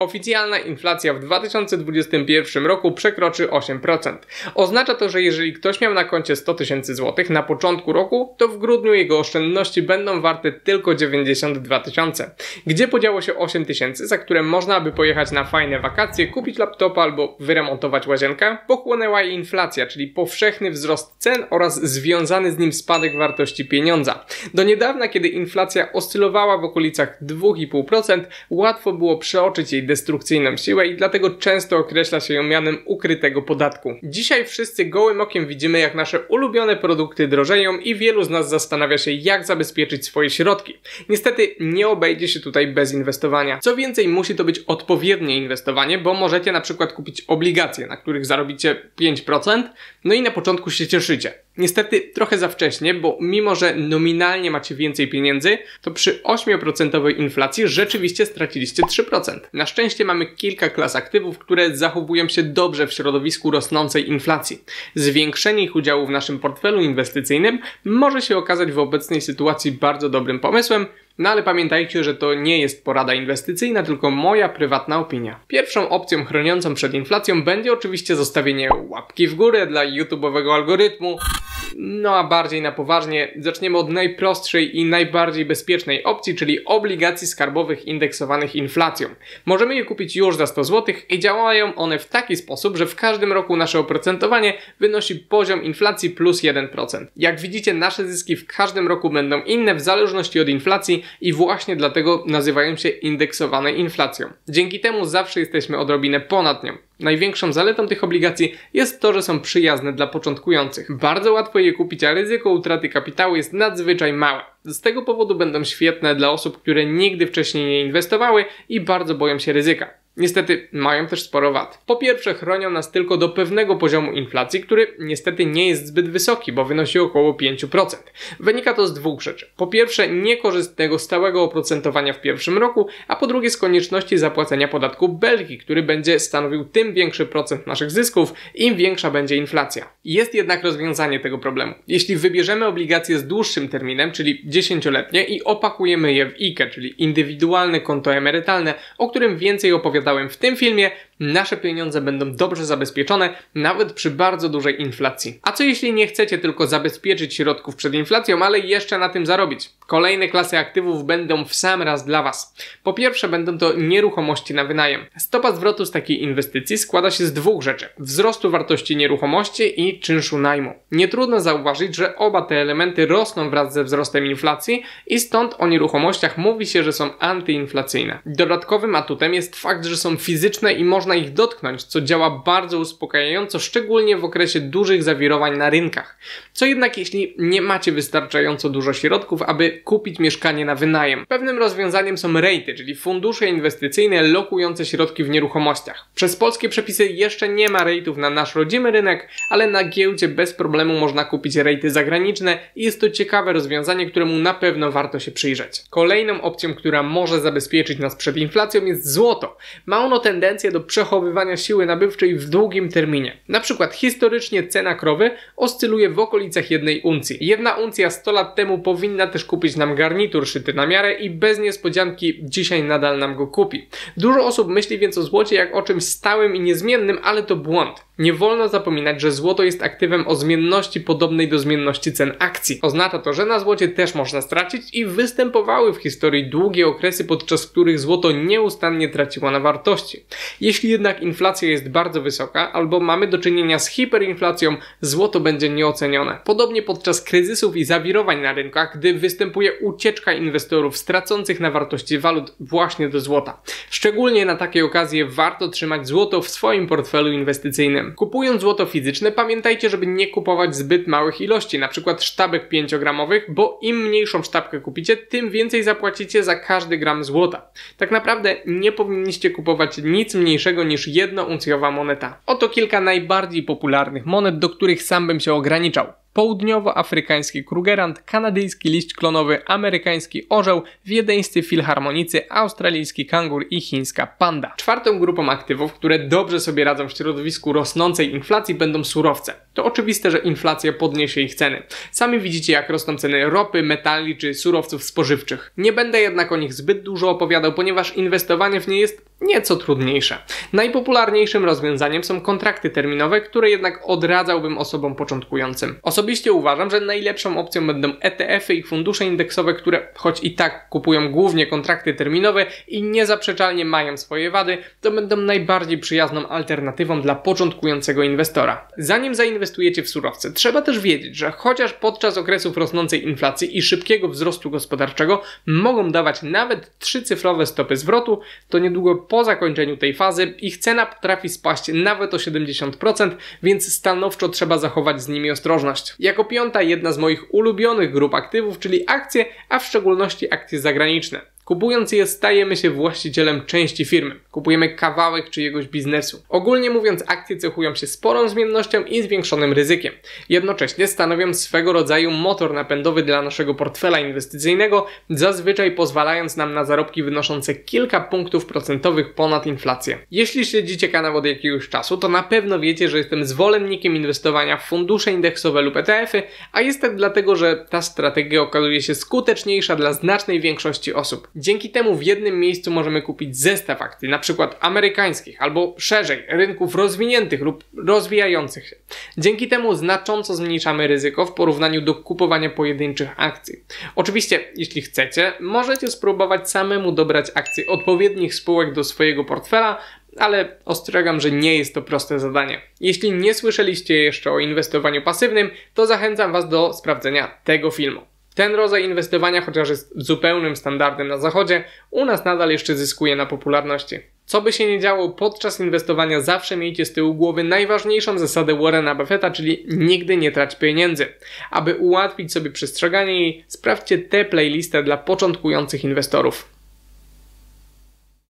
Oficjalna inflacja w 2021 roku przekroczy 8%. Oznacza to, że jeżeli ktoś miał na koncie 100 tysięcy złotych na początku roku, to w grudniu jego oszczędności będą warte tylko 92 tysiące. Gdzie podziało się 8 tysięcy, za które można by pojechać na fajne wakacje, kupić laptopa albo wyremontować łazienkę? Pochłonęła jej inflacja, czyli powszechny wzrost cen oraz związany z nim spadek wartości pieniądza. Do niedawna, kiedy inflacja oscylowała w okolicach 2,5%, łatwo było przeoczyć jej destrukcyjną siłę i dlatego często określa się ją mianem ukrytego podatku. Dzisiaj wszyscy gołym okiem widzimy, jak nasze ulubione produkty drożeją i wielu z nas zastanawia się, jak zabezpieczyć swoje środki. Niestety nie obejdzie się tutaj bez inwestowania. Co więcej, musi to być odpowiednie inwestowanie, bo możecie na przykład kupić obligacje, na których zarobicie 5%, no i na początku się cieszycie. Niestety trochę za wcześnie, bo mimo, że nominalnie macie więcej pieniędzy, to przy 8% inflacji rzeczywiście straciliście 3%. Na szczęście mamy kilka klas aktywów, które zachowują się dobrze w środowisku rosnącej inflacji. Zwiększenie ich udziału w naszym portfelu inwestycyjnym może się okazać w obecnej sytuacji bardzo dobrym pomysłem, no ale pamiętajcie, że to nie jest porada inwestycyjna, tylko moja prywatna opinia. Pierwszą opcją chroniącą przed inflacją będzie oczywiście zostawienie łapki w górę dla YouTube'owego algorytmu. No a bardziej na poważnie, zaczniemy od najprostszej i najbardziej bezpiecznej opcji, czyli obligacji skarbowych indeksowanych inflacją. Możemy je kupić już za 100 zł i działają one w taki sposób, że w każdym roku nasze oprocentowanie wynosi poziom inflacji plus 1%. Jak widzicie, nasze zyski w każdym roku będą inne w zależności od inflacji i właśnie dlatego nazywają się indeksowane inflacją. Dzięki temu zawsze jesteśmy odrobinę ponad nią. Największą zaletą tych obligacji jest to, że są przyjazne dla początkujących. Bardzo łatwo je kupić, a ryzyko utraty kapitału jest nadzwyczaj małe. Z tego powodu będą świetne dla osób, które nigdy wcześniej nie inwestowały i bardzo boją się ryzyka. Niestety mają też sporo wad. Po pierwsze chronią nas tylko do pewnego poziomu inflacji, który niestety nie jest zbyt wysoki, bo wynosi około 5%. Wynika to z dwóch rzeczy. Po pierwsze niekorzystnego stałego oprocentowania w pierwszym roku, a po drugie z konieczności zapłacenia podatku Belgii, który będzie stanowił tym większy procent naszych zysków, im większa będzie inflacja. Jest jednak rozwiązanie tego problemu. Jeśli wybierzemy obligacje z dłuższym terminem, czyli 10-letnie i opakujemy je w IKE, czyli indywidualne konto emerytalne, o którym więcej w tym filmie, nasze pieniądze będą dobrze zabezpieczone, nawet przy bardzo dużej inflacji. A co jeśli nie chcecie tylko zabezpieczyć środków przed inflacją, ale jeszcze na tym zarobić? Kolejne klasy aktywów będą w sam raz dla Was. Po pierwsze, będą to nieruchomości na wynajem. Stopa zwrotu z takiej inwestycji składa się z dwóch rzeczy: wzrostu wartości nieruchomości i czynszu najmu. Nie trudno zauważyć, że oba te elementy rosną wraz ze wzrostem inflacji i stąd o nieruchomościach mówi się, że są antyinflacyjne. Dodatkowym atutem jest fakt, że są fizyczne i można ich dotknąć, co działa bardzo uspokajająco, szczególnie w okresie dużych zawirowań na rynkach. Co jednak jeśli nie macie wystarczająco dużo środków, aby kupić mieszkanie na wynajem? Pewnym rozwiązaniem są rejty, czyli fundusze inwestycyjne lokujące środki w nieruchomościach. Przez polskie przepisy jeszcze nie ma rejtów na nasz rodzimy rynek, ale na giełdzie bez problemu można kupić rejty zagraniczne i jest to ciekawe rozwiązanie, któremu na pewno warto się przyjrzeć. Kolejną opcją, która może zabezpieczyć nas przed inflacją jest złoto. Ma ono tendencję do przechowywania siły nabywczej w długim terminie. Na przykład historycznie cena krowy oscyluje w okolicach jednej uncji. Jedna uncja 100 lat temu powinna też kupić nam garnitur szyty na miarę i bez niespodzianki dzisiaj nadal nam go kupi. Dużo osób myśli więc o złocie jak o czymś stałym i niezmiennym, ale to błąd. Nie wolno zapominać, że złoto jest aktywem o zmienności podobnej do zmienności cen akcji. Oznacza to, że na złocie też można stracić i występowały w historii długie okresy, podczas których złoto nieustannie traciło na wartości. Jeśli jednak inflacja jest bardzo wysoka albo mamy do czynienia z hiperinflacją, złoto będzie nieocenione. Podobnie podczas kryzysów i zawirowań na rynkach, gdy występuje ucieczka inwestorów stracących na wartości walut właśnie do złota. Szczególnie na takie okazje warto trzymać złoto w swoim portfelu inwestycyjnym. Kupując złoto fizyczne, pamiętajcie, żeby nie kupować zbyt małych ilości, np. sztabek 5-gramowych, bo im mniejszą sztabkę kupicie, tym więcej zapłacicie za każdy gram złota. Tak naprawdę nie powinniście kupować nic mniejszego niż jednouncjowa moneta. Oto kilka najbardziej popularnych monet, do których sam bym się ograniczał południowoafrykański krugerant, kanadyjski liść klonowy, amerykański orzeł, wiedeńscy filharmonicy, australijski kangur i chińska panda. Czwartą grupą aktywów, które dobrze sobie radzą w środowisku rosnącej inflacji będą surowce. To oczywiste, że inflacja podniesie ich ceny. Sami widzicie jak rosną ceny ropy, metali czy surowców spożywczych. Nie będę jednak o nich zbyt dużo opowiadał, ponieważ inwestowanie w nie jest nieco trudniejsze. Najpopularniejszym rozwiązaniem są kontrakty terminowe, które jednak odradzałbym osobom początkującym. Osobiście uważam, że najlepszą opcją będą ETF-y i fundusze indeksowe, które choć i tak kupują głównie kontrakty terminowe i niezaprzeczalnie mają swoje wady, to będą najbardziej przyjazną alternatywą dla początkującego inwestora. Zanim zainwestujecie w surowce, trzeba też wiedzieć, że chociaż podczas okresów rosnącej inflacji i szybkiego wzrostu gospodarczego mogą dawać nawet trzycyfrowe stopy zwrotu, to niedługo po zakończeniu tej fazy ich cena potrafi spaść nawet o 70%, więc stanowczo trzeba zachować z nimi ostrożność. Jako piąta jedna z moich ulubionych grup aktywów, czyli akcje, a w szczególności akcje zagraniczne. Kupując je, stajemy się właścicielem części firmy. Kupujemy kawałek czyjegoś biznesu. Ogólnie mówiąc, akcje cechują się sporą zmiennością i zwiększonym ryzykiem. Jednocześnie stanowią swego rodzaju motor napędowy dla naszego portfela inwestycyjnego, zazwyczaj pozwalając nam na zarobki wynoszące kilka punktów procentowych ponad inflację. Jeśli śledzicie kanał od jakiegoś czasu, to na pewno wiecie, że jestem zwolennikiem inwestowania w fundusze indeksowe lub ETF-y, a jest tak dlatego, że ta strategia okazuje się skuteczniejsza dla znacznej większości osób. Dzięki temu w jednym miejscu możemy kupić zestaw akcji, na przykład amerykańskich albo szerzej rynków rozwiniętych lub rozwijających się. Dzięki temu znacząco zmniejszamy ryzyko w porównaniu do kupowania pojedynczych akcji. Oczywiście, jeśli chcecie, możecie spróbować samemu dobrać akcje odpowiednich spółek do swojego portfela, ale ostrzegam, że nie jest to proste zadanie. Jeśli nie słyszeliście jeszcze o inwestowaniu pasywnym, to zachęcam Was do sprawdzenia tego filmu. Ten rodzaj inwestowania, chociaż jest zupełnym standardem na zachodzie, u nas nadal jeszcze zyskuje na popularności. Co by się nie działo, podczas inwestowania zawsze miejcie z tyłu głowy najważniejszą zasadę Warrena Buffetta, czyli nigdy nie trać pieniędzy. Aby ułatwić sobie przestrzeganie jej, sprawdźcie tę playlistę dla początkujących inwestorów.